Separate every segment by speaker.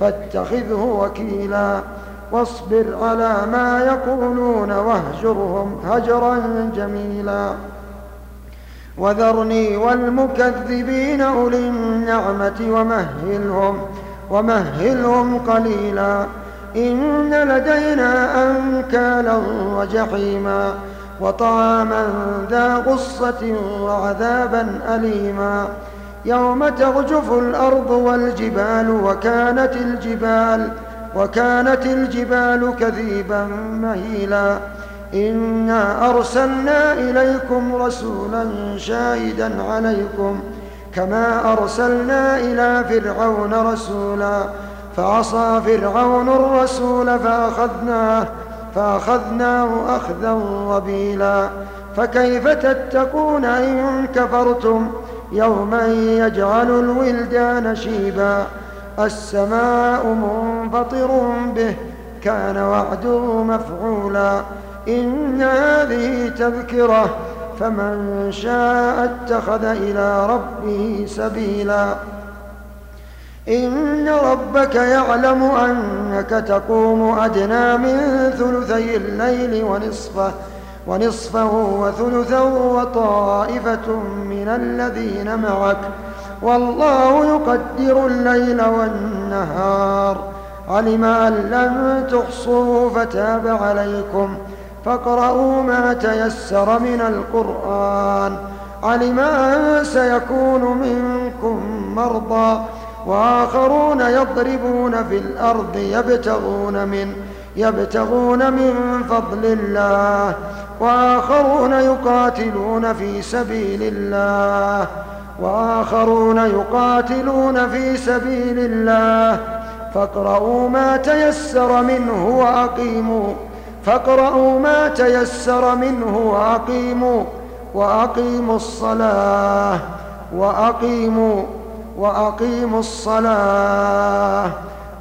Speaker 1: فاتخذه وكيلا واصبر على ما يقولون واهجرهم هجرا جميلا. وذرني والمكذبين أولي النعمة ومهلهم ومهلهم قليلا. إن لدينا أنكالا وجحيما وطعاما ذا غصة وعذابا أليما. يوم ترجف الأرض والجبال وكانت الجبال وكانت الجبال كذيبا مهيلا إنا أرسلنا إليكم رسولا شاهدا عليكم كما أرسلنا إلى فرعون رسولا فعصى فرعون الرسول فأخذناه فأخذناه أخذا وبيلا فكيف تتقون إن كفرتم يوما يجعل الولدان شيبا. السماء منفطر به كان وعده مفعولا. إن هذه تذكرة فمن شاء اتخذ إلى ربه سبيلا. إن ربك يعلم أنك تقوم أدنى من ثلثي الليل ونصفه. ونصفه وثلثه وطائفة من الذين معك. والله يقدر الليل والنهار. علم أن لن تحصوا فتاب عليكم. فاقرؤوا ما تيسر من القرآن. علم أن سيكون منكم مرضى. وآخرون يضربون في الأرض يبتغون من يبتغون من فضل الله. وآخرون يقاتلون في سبيل الله. وآخرون يقاتلون في سبيل الله. فاقرؤوا ما تيسر منه وأقيموا. فاقرؤوا ما تيسر منه وأقيموا. وأقيموا الصلاة. وأقيموا. وأقيموا الصلاة.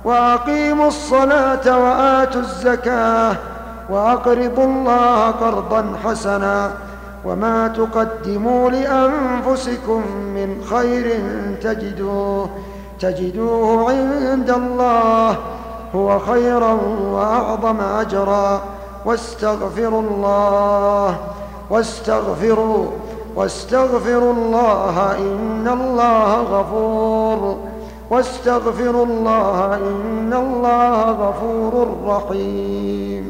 Speaker 1: وأقيموا الصلاة وآتوا الزكاة. وأقرضوا الله قرضا حسنا وما تقدموا لأنفسكم من خير تجدوه تجدوه عند الله هو خيرا وأعظم أجرا. واستغفروا الله واستغفروا واستغفروا الله إن الله غفور واستغفروا الله إن الله غفور رحيم.